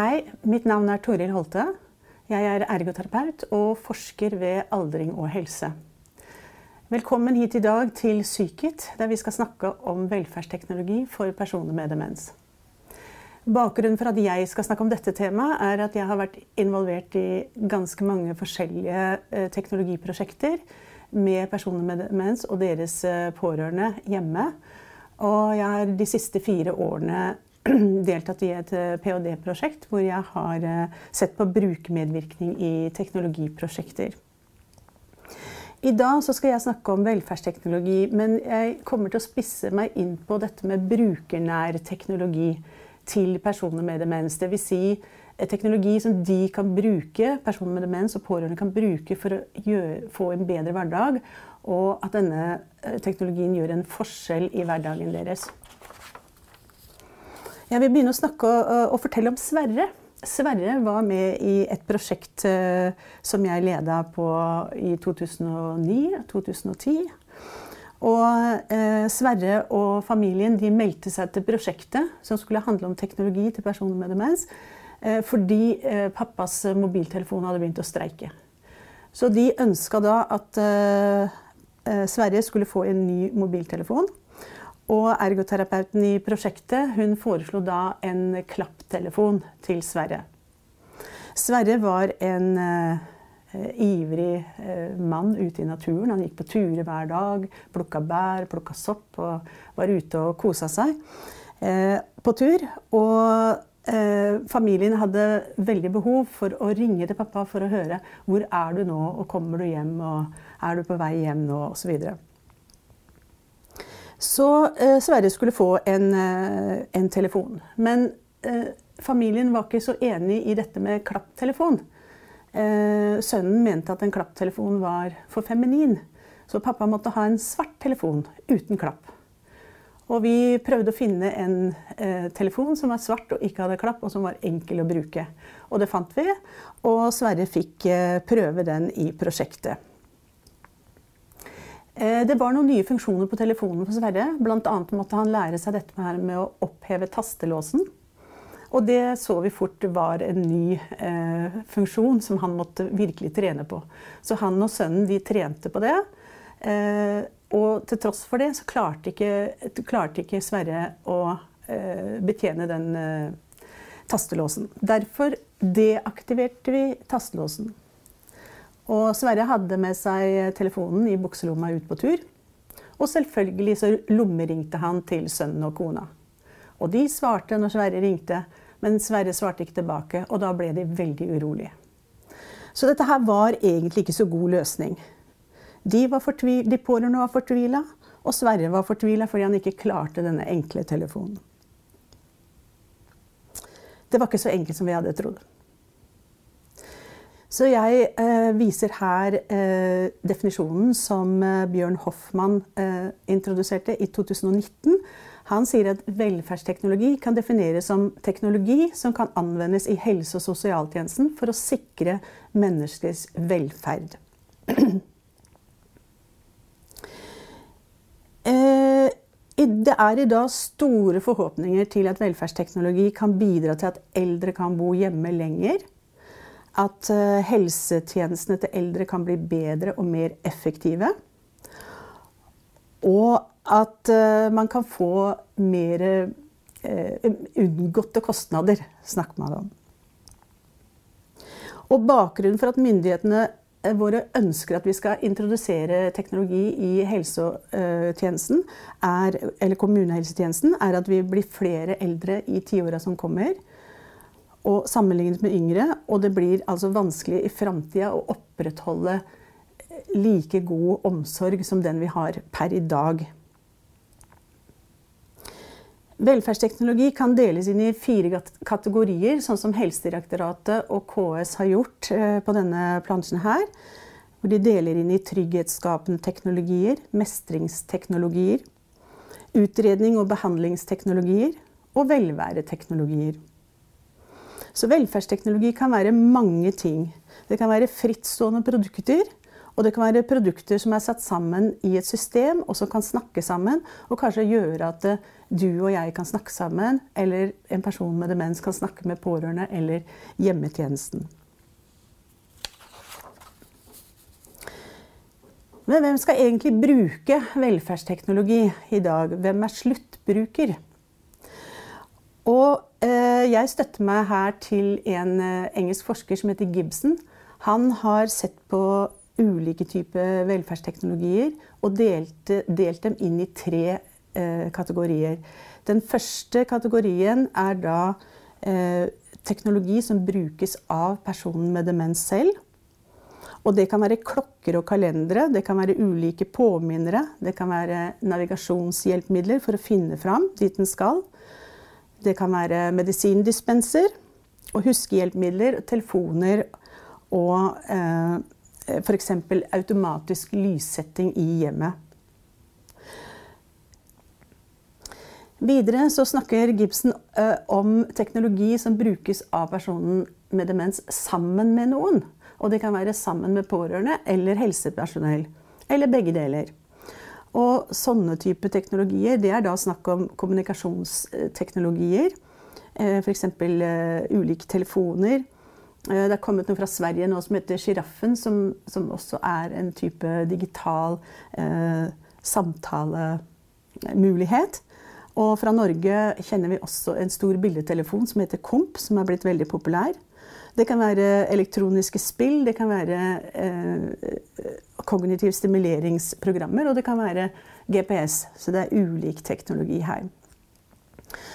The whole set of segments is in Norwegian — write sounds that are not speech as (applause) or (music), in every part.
Hei, mitt navn er Toril Holte. Jeg er ergoterapeut og forsker ved aldring og helse. Velkommen hit i dag til Psykit, der vi skal snakke om velferdsteknologi for personer med demens. Bakgrunnen for at jeg skal snakke om dette temaet, er at jeg har vært involvert i ganske mange forskjellige eh, teknologiprosjekter med personer med demens og deres eh, pårørende hjemme. Og jeg har de siste fire årene (clears throat) deltatt i et eh, ph.d.-prosjekt hvor jeg har sett på brukermedvirkning i teknologiprosjekter. I dag skal jeg snakke om velferdsteknologi, men jeg kommer til å spisse meg inn på dette med brukernær teknologi til personer med demens. Dvs. Si teknologi som de kan bruke, personer med demens og pårørende kan bruke for å gjøre, få en bedre hverdag. Og at denne eh, teknologien gjør en forskjell i hverdagen deres. Jeg vil begynne å snakke og, og fortelle om Sverre. Sverre var med i et prosjekt uh, som jeg leda på i 2009-2010. Og eh, Sverre og familien de meldte seg til prosjektet som skulle handle om teknologi til personer med demens, eh, fordi eh, pappas mobiltelefon hadde begynt å streike. Så de ønska da at eh, eh, Sverre skulle få en ny mobiltelefon. Og ergoterapeuten i prosjektet hun foreslo da en klapptelefon til Sverre. Sverre var en Eh, ivrig uh, mann ute i naturen. Han gikk på turer hver dag, plukka bær, plukka sopp og var ute og kosa seg uh, på tur. Og familien hadde veldig behov for å ringe til pappa for å høre hvor er du nå, og kommer du hjem, og er du på vei hjem nå, osv. så Sverre skulle få en, en telefon. Men familien var ikke så enig i dette med klapptelefon. Eh, sønnen mente at en klapptelefon var for feminin, så pappa måtte ha en svart telefon uten klapp. Og vi prøvde å finne en eh, telefon som var svart og ikke hadde klapp, og som var enkel å bruke. Og det fant vi, og Sverre fikk eh, prøve den i prosjektet. Eh, det var noen nye funksjoner på telefonen for Sverre. Bl.a. måtte han lære seg dette med å oppheve tastelåsen. Og det så vi fort var en ny eh, funksjon som han måtte virkelig trene på. Så han og sønnen de trente på det. Eh, og til tross for det så klarte ikke, klarte ikke Sverre å eh, betjene den eh, tastelåsen. Derfor deaktiverte vi tastelåsen. Og Sverre hadde med seg telefonen i bukselomma ut på tur. Og selvfølgelig så lommeringte han til sønnen og kona. Og de svarte når Sverre ringte, men Sverre svarte ikke tilbake, og da ble de veldig urolige. Så dette her var egentlig ikke så god løsning. De, de pårørende var fortvila, og Sverre var fortvila fordi han ikke klarte denne enkle telefonen. Det var ikke så enkelt som vi hadde trodd. Så jeg eh, viser her eh, definisjonen som eh, Bjørn Hoffmann eh, introduserte i 2019 han sier at velferdsteknologi kan defineres som teknologi som kan anvendes i helse- og sosialtjenesten for å sikre menneskers velferd. (clears throat) Eh, det er i dag store forhåpninger til at velferdsteknologi kan bidra til at eldre kan bo hjemme lenger. At eh, helsetjenestene til eldre kan bli bedre og mer effektive. Og at uh, man kan få mer uh, unngåtte kostnader, snakker man om. Og bakgrunnen for at myndighetene eh, våre ønsker at vi skal introdusere teknologi i helsetjenesten, er, eller kommunehelsetjenesten, er at vi blir flere eldre i tiåra som kommer. Og sammenlignet med yngre. Og det blir altså vanskelig i framtida å opprettholde like god omsorg som den vi har per i dag. Velferdsteknologi kan deles inn i fire kategorier, sånn som Helsedirektoratet og KS har gjort eh, på denne plansjen her. Hvor de deler inn i trygghetsskapende teknologier, mestringsteknologier, utredning og behandlingsteknologier og velværeteknologier. Så velferdsteknologi kan være mange ting. Det kan være frittstående produkter, Og det kan være produkter som er satt sammen i et system, og som kan snakke sammen. Og kanskje gjøre at eh, du og jeg kan snakke sammen, eller en person med demens kan snakke med pårørende eller hjemmetjenesten. Men hvem skal egentlig bruke velferdsteknologi i dag? Hvem er sluttbruker? Og jeg støtter meg her til en eh, engelsk forsker som heter Gibson. Han har sett på ulike typer velferdsteknologier og delt, delt, dem inn i tre eh, kategorier. Den første kategorien er da eh, teknologi som brukes av personen med demens selv. Og det kan være klokker og kalendere, det kan være ulike påminnere, det kan være navigasjonshjelpemidler for å finne fram dit den skal. Det kan være medisindispenser og huskehjelpemidler, telefoner og eh, f.eks. automatisk lyssetting i hjemmet. Videre så snakker Gibson eh, om teknologi som brukes av personen med demens sammen med noen. Og det kan være sammen med pårørende eller helsepersonell. Eller begge deler. Og sånne type teknologier, det er da snakk om kommunikasjonsteknologier. Uh, F.eks. Uh, ulike telefoner Eh, det er kommet noe fra Sverige nå som heter Sjiraffen, som, som, også er en type digital eh, samtalemulighet. Og fra Norge kjenner vi også en stor bildetelefon som heter Komp, som er blitt veldig populær. Det kan være elektroniske spill, det kan være eh, kognitiv stimuleringsprogrammer, og det kan være GPS. Så det er ulik teknologi her.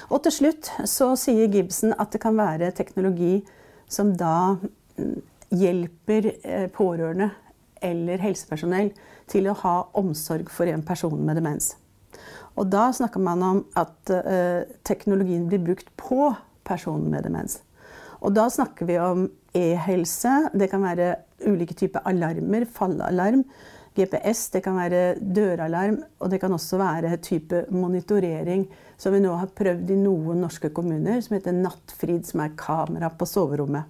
Og til slutt så sier Gibson at det kan være teknologi som da mm, hjelper eh, pårørende eller helsepersonell til å ha omsorg for en person med demens. Og da snakker man om at uh, teknologien blir brukt på personen med demens. Og da snakker vi om e-helse. Det kan være ulike typer alarmer, fallalarm, GPS, det kan være døralarm, og det kan også være type monitorering som vi nå har prøvd i noen norske kommuner, som heter Nattfrid, som er kamera på soverommet.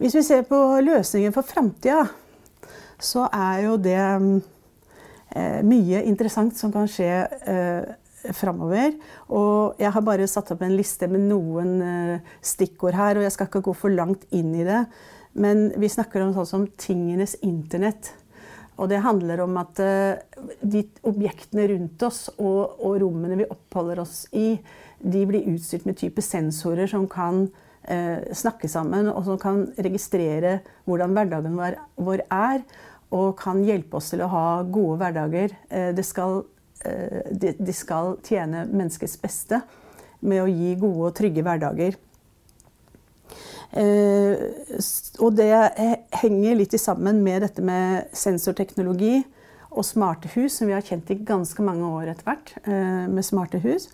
Hvis vi ser på løsningen for framtida, så er jo det eh, mye interessant som kan skje eh, framover. Og jeg har bare satt opp en liste med noen eh, stikkord her, og jeg skal ikke gå for langt inn i det. Men vi snakker om sånn som tingenes internett. Og det handler om at uh, de objektene rundt oss og, og, rommene vi oppholder oss i, de blir utstyrt med type sensorer som kan eh, snakke sammen, og som kan registrere hvordan hverdagen vår, er, og kan hjelpe oss til å ha gode hverdager. Uh, det skal, de, de skal tjene menneskets beste med å gi gode og trygge hverdager. Eh, og det henger litt sammen med dette med sensorteknologi og smarte hus, som vi har kjent i ganske mange år etter hvert, eh, med smarte hus.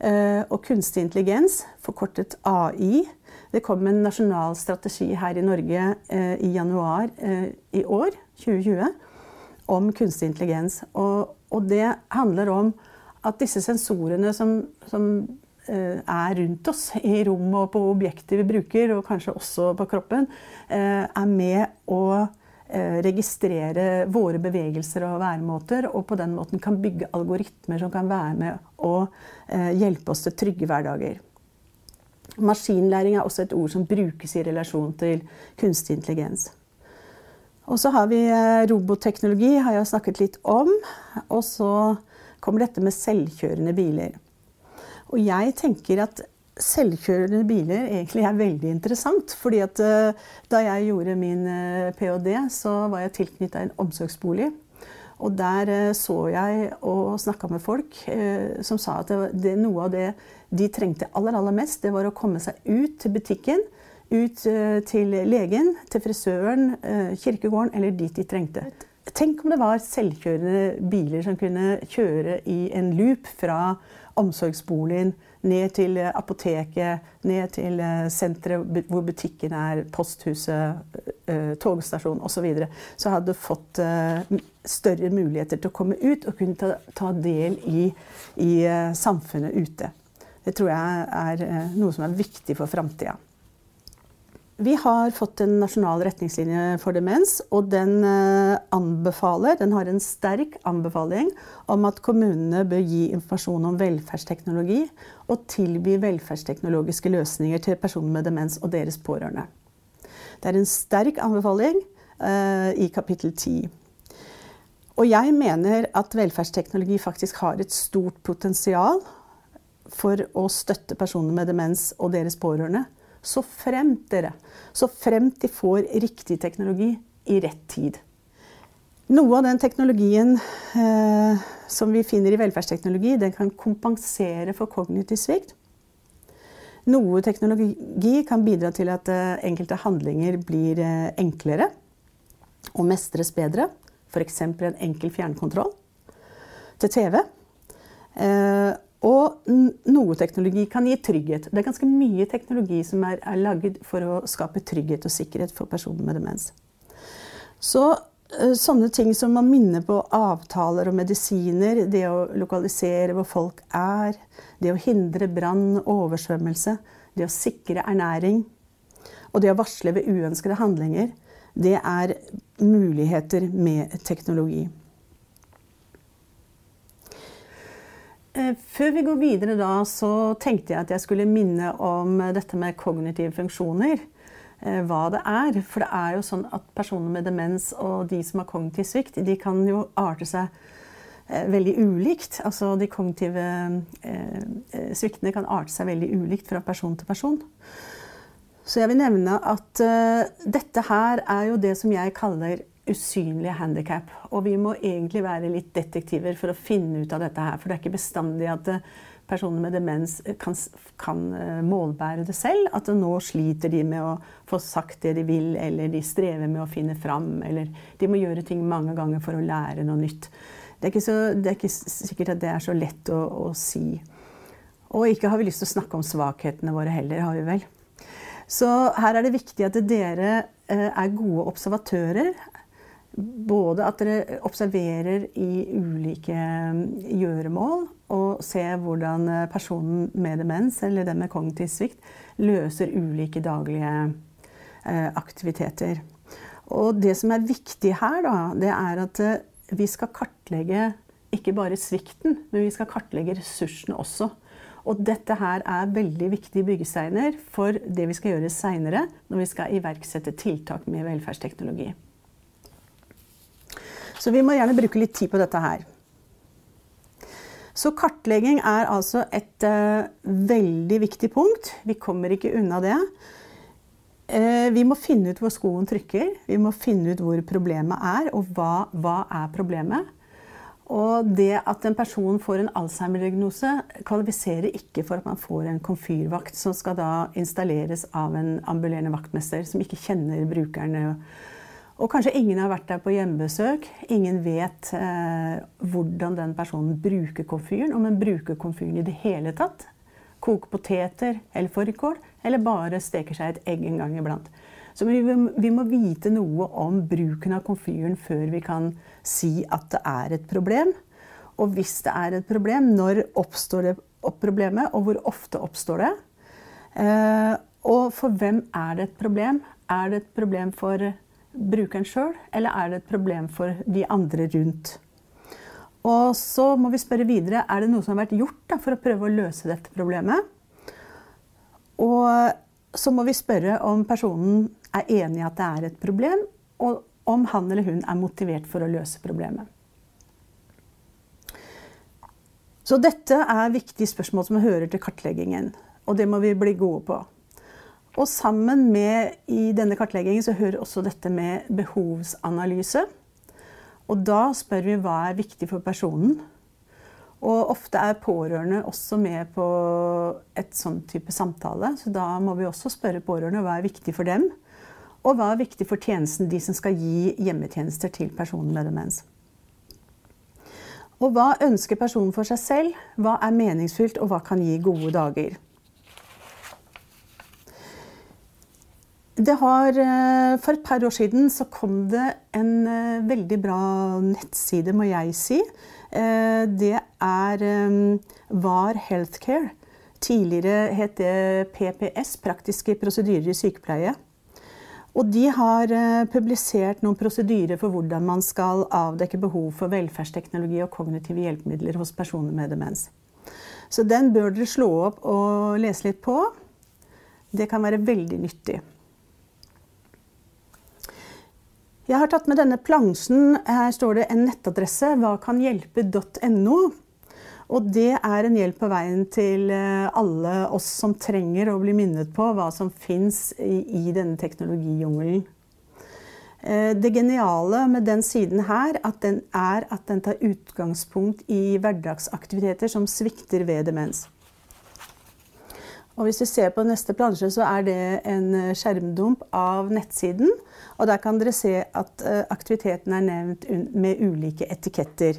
Eh, og kunstig intelligens, forkortet AI. Det kom en nasjonal strategi her i Norge i januar i år, 2020, om kunstig intelligens. Og, og det handler om at disse sensorene som, som Eh, er rundt oss i rommet og på objekter vi bruker, og kanskje også på kroppen, eh, er med å eh, registrere våre bevegelser og væremåter, og på den måten kan bygge algoritmer som kan være med å hjelpe oss til trygge hverdager. Maskinlæring er også et ord som brukes i relasjon til kunstig intelligens. Og så har vi robotteknologi, har jeg snakket litt om. Og så kommer dette med selvkjørende biler. Og jeg tenker at selvkjørende biler egentlig er veldig interessant. fordi at uh, da jeg gjorde min uh, ph.d., så var jeg tilknytta en omsorgsbolig. Og der så jeg og snakka med folk som sa at det, noe av det de trengte aller, aller mest, det var å komme seg ut til butikken. Ut til legen, til frisøren, kirkegården eller dit de trengte. Tenk om det var selvkjørende biler som kunne kjøre i en loop fra omsorgsboligen, ned til eh, apoteket, ned til eh, senteret hvor butikken er, posthuset, togstasjonen togstasjon osv. Så, videre. så hadde du fått større muligheter til å komme ut og kunne ta, ta del i, i, samfunnet ute. Det tror jeg er noe som er viktig for framtida. Vi har fått en nasjonal retningslinje for demens, og den eh, anbefaler, den har en sterk anbefaling om at kommunene bør gi informasjon om velferdsteknologi og tilby velferdsteknologiske løsninger til personer med demens og deres pårørende. Det er en sterk anbefaling uh, i kapittel 10. Og jeg mener at velferdsteknologi faktisk har et stort potensial for å støtte personer med demens og deres pårørende så fremt dere, så fremt de får riktig teknologi i rett tid. Noe av den teknologien eh, som vi finner i velferdsteknologi, den kan kompensere for kognitiv svikt. Noe teknologi kan bidra til at eh, enkelte handlinger blir eh, enklere og mestres bedre. F.eks. en enkel fjernkontroll til TV. Og noe teknologi kan gi trygghet. Det er ganske mye teknologi som er, er laget for å skape trygghet og sikkerhet for personer med demens. Så eh, sånne ting som man minner på avtaler og medisiner, det å lokalisere hvor folk er, det å hindre brann oversvømmelse, det å sikre ernæring og det å varsle ved uønskede handlinger, det er muligheter med teknologi. Før vi går videre da, så tenkte jeg at jeg skulle minne om dette med kognitive funksjoner. Eh, hva det er. For det er jo sånn at personer med demens og de som har kognitiv svikt, de kan jo arte seg eh, veldig ulikt. Altså de kognitive sviktene kan arte seg veldig ulikt fra person til person. Så jeg vil nevne at dette her er jo det som jeg kaller usynlige handikap. Og vi må egentlig være litt detektiver for å finne ut av dette her. For det er ikke bestandig at eh, personer med demens kan, kan eh, målbære det selv. At nå sliter de med å få sagt det de vil, eller de strever med å finne fram. Eller de må gjøre ting mange ganger for å lære noe nytt. Det er så, det er ikke sikkert at det er så lett å, å si. Og ikke har vi lyst til å snakke om svakhetene våre heller, har vi vel. Så her er det viktig at dere eh, er gode observatører både at dere observerer i ulike mm, gjøremål og ser hvordan eh, personen med demens eller den med kognitiv svikt løser ulike daglige eh, aktiviteter. Og det som er viktig her, da, det er at eh, vi skal kartlegge ikke bare svikten, men vi skal kartlegge ressursene også. Og dette her er veldig viktige byggesteiner for det vi skal gjøre seinere når vi skal iverksette tiltak med velferdsteknologi. Så vi må gjerne bruke litt tid på dette her. Så kartlegging er altså et uh, veldig viktig punkt. Vi kommer ikke unna det. Uh, vi må finne ut hvor skoen trykker. Vi må finne ut hvor problemet er, og hva, hva er problemet. Og det at en person får en Alzheimer-diagnose, kvalifiserer ikke for at man får en komfyrvakt som skal da installeres av en ambulerende vaktmester som ikke kjenner brukerne og kanskje ingen har vært der på hjemmebesøk. Ingen vet eh, hvordan den personen bruker komfyren. Om den bruker komfyren i det hele tatt. Koker poteter eller fårikål, eller bare steker seg et egg en gang iblant. Så vi, vi, må vite noe om bruken av komfyren før vi kan si at det er et problem. Og hvis det er et problem, når oppstår det opp problemet, og hvor ofte oppstår det? Eh, og for hvem er det et problem? Er det et problem for brukeren sjøl, eller er det et problem for de andre rundt? Og så må vi spørre videre er det noe som har vært gjort da, for å prøve å løse dette problemet. Og så må vi spørre om personen er enig i at det er et problem, og om han eller hun er motivert for å løse problemet. Så dette er viktige spørsmål som hører til kartleggingen, og det må vi bli gode på. Og sammen med i denne kartleggingen så hører også dette med behovsanalyse. Og da spør vi hva er viktig for personen. Og ofte er pårørende også med på et sånn type samtale. Så da må vi også spørre pårørende hva er viktig for dem. Og hva er viktig for tjenesten, de som skal gi hjemmetjenester til personen med demens. Og hva ønsker personen for seg selv? Hva er meningsfylt, og hva kan gi gode dager? Det har, eh, for et par år siden så kom det en eh, veldig bra nettside, må jeg si. Eh, det er VAR Healthcare. Tidligere het det PPS, Praktiske prosedyrer i sykepleie. Og de har publisert noen prosedyrer for hvordan man skal avdekke behov for velferdsteknologi og kognitive hjelpemidler hos personer med demens. Så den bør dere slå opp og lese litt på. Det kan være veldig nyttig. Jeg har tatt med denne plansjen. Her står det en nettadresse, hvakanhjelpe.no. Og det er en hjelp på veien til eh, alle oss som trenger å bli minnet på hva som fins i, i, denne teknologijungelen. Eh, det geniale med den siden her at den er at den tar utgangspunkt i hverdagsaktiviteter som svikter ved demens. Og hvis vi ser på neste plansje, så er det en eh, skjermdump av nettsiden. Og der kan dere se at eh, aktiviteten er nevnt med ulike etiketter.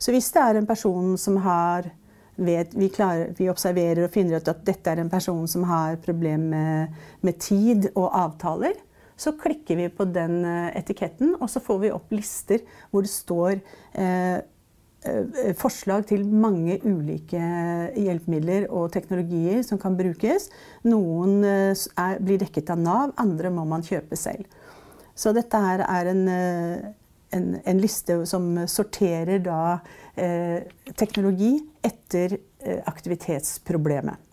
Så hvis det er en person som har vet, vi, klarer, vi, observerer og finner ut at dette er en person som har problemer med, med, tid og avtaler, så klikker vi på den eh, etiketten, og så får vi opp lister hvor det står Eh, forslag til mange ulike hjelpemidler og teknologier som kan brukes. Noen eh, er, blir dekket av Nav, andre må man kjøpe selv. Så dette her er en, eh, en, en liste som sorterer da, eh, teknologi etter eh, aktivitetsproblemet.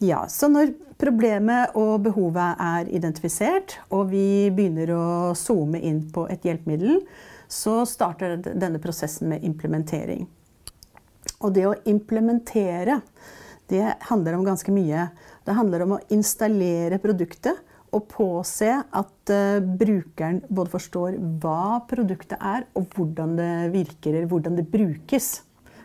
Ja, så når problemet og behovet er identifisert, og vi begynner å zoome inn på et hjelpemiddel, så starter denne prosessen med implementering. Og det å implementere, det handler om ganske mye. Det handler om å installere produktet og påse at uh, brukeren både forstår hva produktet er, og hvordan det virker, eller hvordan det brukes,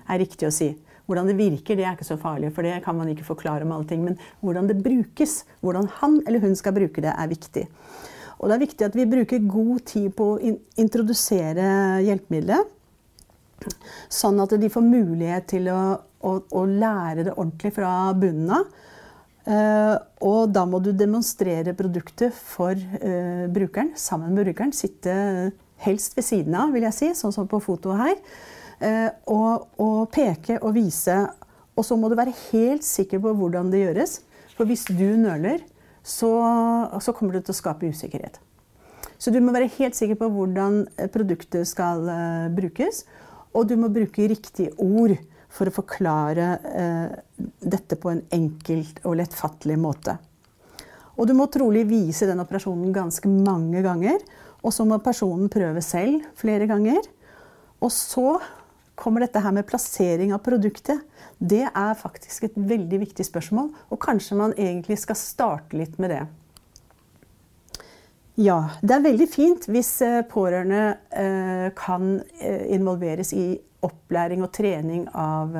er riktig å si. Hvordan det virker, det er ikke så farlig, for det kan man ikke forklare om alle ting. Men hvordan det brukes, hvordan han eller hun skal bruke det, er viktig. Og det er viktig at vi bruker god tid på å introdusere hjelpemiddelet. Sånn at de får mulighet til å, å, å lære det ordentlig fra bunnen av. Uh, og da må du demonstrere produktet for uh, brukeren, sammen med brukeren. Sitte helst ved siden av, vil jeg si, sånn som på fotoet her. Uh, og, og, peke og vise. Og så må du være helt sikker på hvordan det gjøres. For hvis du nøler, så, så kommer det til å skape usikkerhet. Så du må være helt sikker på hvordan eh, produktet skal uh, brukes. Og du må bruke riktige ord for å forklare uh, dette på en enkelt og lettfattelig måte. Og du må trolig vise den operasjonen ganske mange ganger. Og så må personen prøve selv flere ganger. Og så kommer dette her med plassering av produktet. Det er faktisk et veldig viktig spørsmål, og kanskje man egentlig skal starte litt med det. Ja, det er veldig fint hvis eh, pårørende eh, kan eh, involveres i opplæring og trening av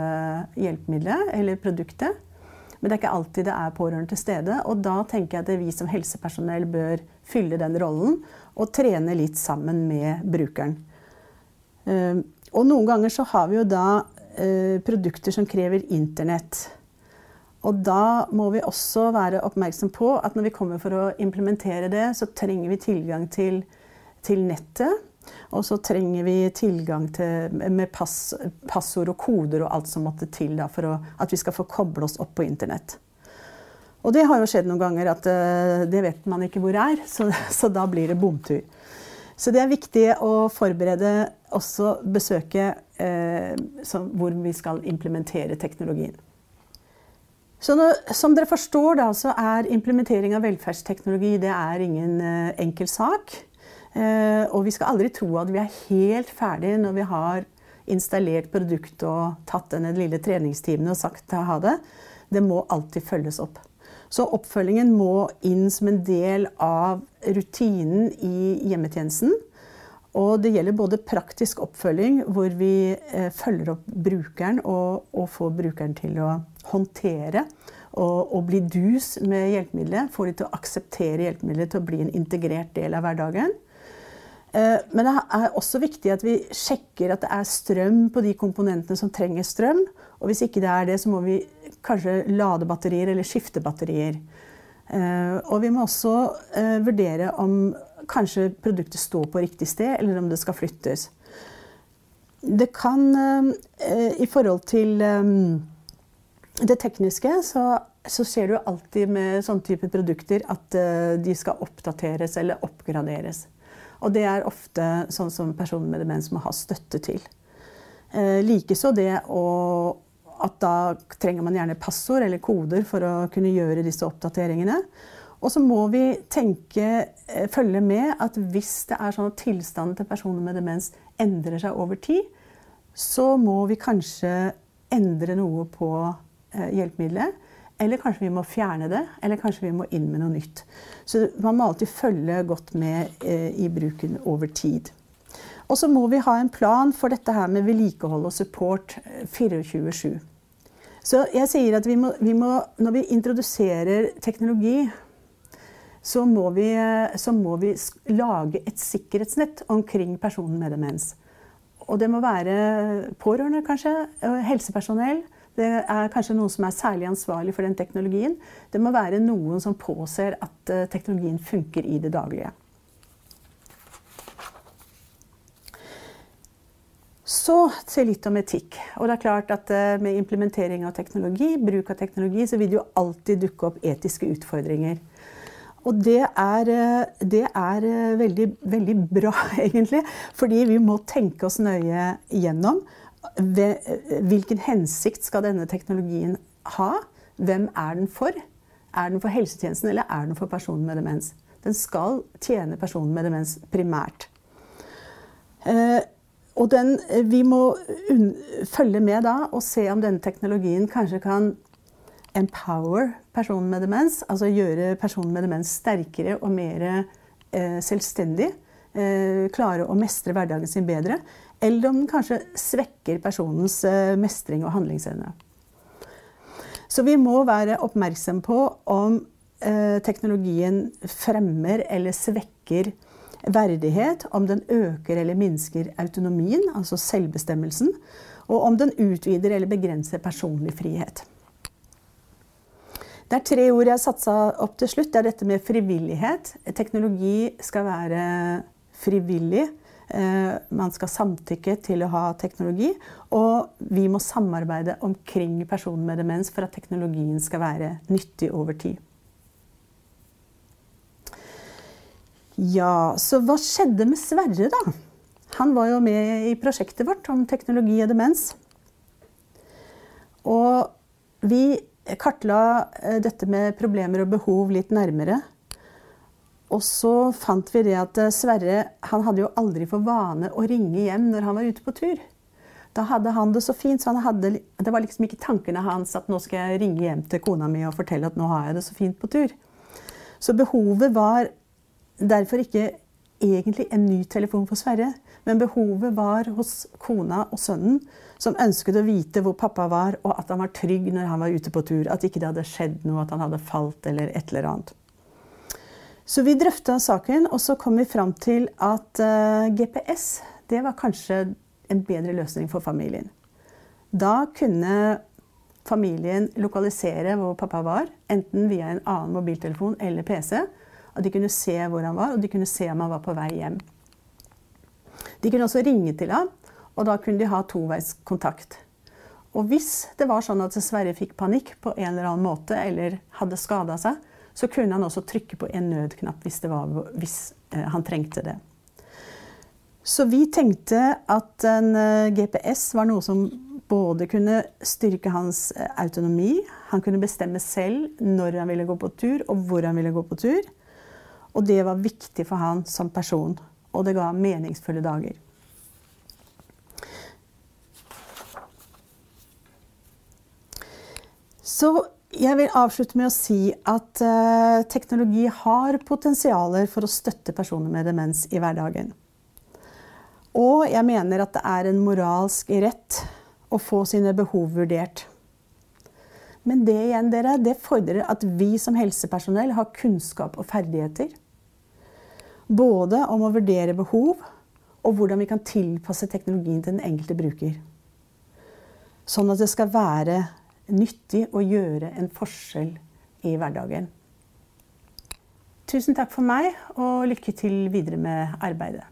hjelpemiddelet eller produktet. Men det er ikke alltid det er pårørende til stede. Og da tenker jeg at vi som helsepersonell bør fylle den rollen og trene litt sammen med brukeren. Og noen ganger så har vi jo da eh, produkter som krever internett. Og da må vi også være oppmerksom på at når vi kommer for å implementere det, så trenger vi tilgang til, til nettet. Og så trenger vi tilgang til, med pass, passord og koder og alt som måtte til da, for å, at vi skal få koble oss opp på internett. Og det har jo skjedd noen ganger at uh, det vet man ikke hvor er, så, så da blir det bomtur. Så det er viktig å forberede også besøket eh, som, hvor vi skal implementere teknologien. Nå, som dere forstår, da, så er implementering av velferdsteknologi det er ingen eh, enkel sak. Eh, og vi skal aldri tro at vi er helt ferdige når vi har installert produktet og tatt denne lille treningstimen og sagt ha det. Det må alltid følges opp. Så oppfølgingen må inn som en del av rutinen i hjemmetjenesten. Og det gjelder både praktisk oppfølging, hvor vi eh, følger opp brukeren og, og, får brukeren til å håndtere og, og bli dus med hjelpemiddelet. Få de til å akseptere hjelpemiddelet til å bli en integrert del av hverdagen. Eh, men det er også viktig at vi sjekker at det er strøm på de komponentene som trenger strøm. Og hvis ikke det er det, så må vi kanskje lade batterier eller skifte batterier. Eh, og vi må også vurdere om kanskje produktet står på riktig sted, eller om det skal flyttes. Det kan eh, I forhold til eh, det tekniske så så ser du alltid med sånne type produkter at eh, de skal oppdateres eller oppgraderes. Og det er ofte sånn som personer med demens må ha støtte til. Eh, Likeså det å at da trenger man gjerne passord eller koder for å kunne gjøre disse oppdateringene. Og så må vi tenke, eh, følge med at hvis det er sånn at tilstanden til personer med demens endrer seg over tid, så må vi kanskje endre noe på eh, hjelpemiddelet. Eller kanskje vi må fjerne det, eller kanskje vi må inn med noe nytt. Så man må alltid følge godt med eh, i bruken over tid. Og så må vi ha en plan for dette her med vedlikehold og support 24-7. Eh, så jeg sier at vi må, vi må, når vi introduserer teknologi, så må, vi, så må vi lage et sikkerhetsnett omkring personen med demens. Og det må være pårørende, kanskje, helsepersonell, det er kanskje noen som er særlig ansvarlig for den teknologien. Det må være noen som påser at eh, teknologien funker i det daglige. Så til litt om etikk. Og det er klart at eh, Med implementering av teknologi, bruk av teknologi, så vil det jo alltid dukke opp etiske utfordringer. Og det er, eh, det er veldig, veldig bra, (laughs) egentlig. Fordi vi må tenke oss nøye gjennom hvilken hensikt skal denne teknologien ha? Hvem er den for? Er den for helsetjenesten, eller er den for personen med demens? Den skal tjene personen med demens primært. Eh, og den, vi må følge med da og se om denne teknologien kanskje kan empower personen med demens. Altså gjøre personen med demens sterkere og mer eh, selvstendig. Eh, klare å mestre hverdagen sin bedre. Eller om den kanskje svekker personens eh, mestring og handlingsevne. Så vi må være oppmerksom på om eh, teknologien fremmer eller svekker verdighet, om den øker eller minsker autonomien, altså selvbestemmelsen, og om den utvider eller begrenser personlig frihet. Det er tre ord jeg har satsa opp til slutt. Det er dette med frivillighet. Teknologi skal være frivillig. Eh, man skal samtykke til å ha teknologi. Og vi må samarbeide omkring personen med demens for at teknologien skal være nyttig over tid. Ja, så hva skjedde med Sverre, da? Han var jo med i prosjektet vårt om teknologi og demens. Og vi kartla eh, dette med problemer og behov litt nærmere. Og så fant vi det at eh, Sverre han hadde jo aldri for vane å ringe hjem når han var ute på tur. Da hadde han det så fint, så hadde, det var liksom ikke tankene hans at nå skal jeg ringe hjem til kona mi og fortelle at nå har jeg det så fint på tur. Så behovet var derfor ikke egentlig en ny telefon for Sverre. Men behovet var hos kona og sønnen, som ønsket å vite hvor pappa var, og at han var trygg når han var ute på tur. At ikke det hadde skjedd noe, at han hadde falt eller et eller annet. Så vi drøfta saken, og så kom vi fram til at eh, GPS det var kanskje en bedre løsning for familien. Da kunne familien lokalisere hvor pappa var, enten via en annen mobiltelefon eller PC. Og de kunne se hvor han var, og de kunne se om han var på vei hjem. De kunne også ringe til ham, og da kunne de ha toveiskontakt. Og hvis det var sånn at Sverre fikk panikk på en eller annen måte, eller hadde skada seg, så kunne han også trykke på en nødknapp hvis, var, hvis eh, han trengte det. Så vi tenkte at en eh, GPS var noe som både kunne styrke hans eh, autonomi, han kunne bestemme selv når han ville gå på tur, og hvor han ville gå på tur. Og det var viktig for han som person, og det ga meningsfulle dager. Så jeg vil avslutte med å si at uh, teknologi har potensialer for å støtte personer med demens i hverdagen. Og jeg mener at det er en moralsk rett å få sine behov vurdert. Men det igjen, dere, det fordrer at vi som helsepersonell har kunnskap og ferdigheter. Både om å vurdere behov og hvordan vi kan tilpasse teknologien til den enkelte bruker. Sånn at det skal være nyttig å gjøre en forskjell i hverdagen. Tusen takk for meg, og lykke til videre med arbeidet.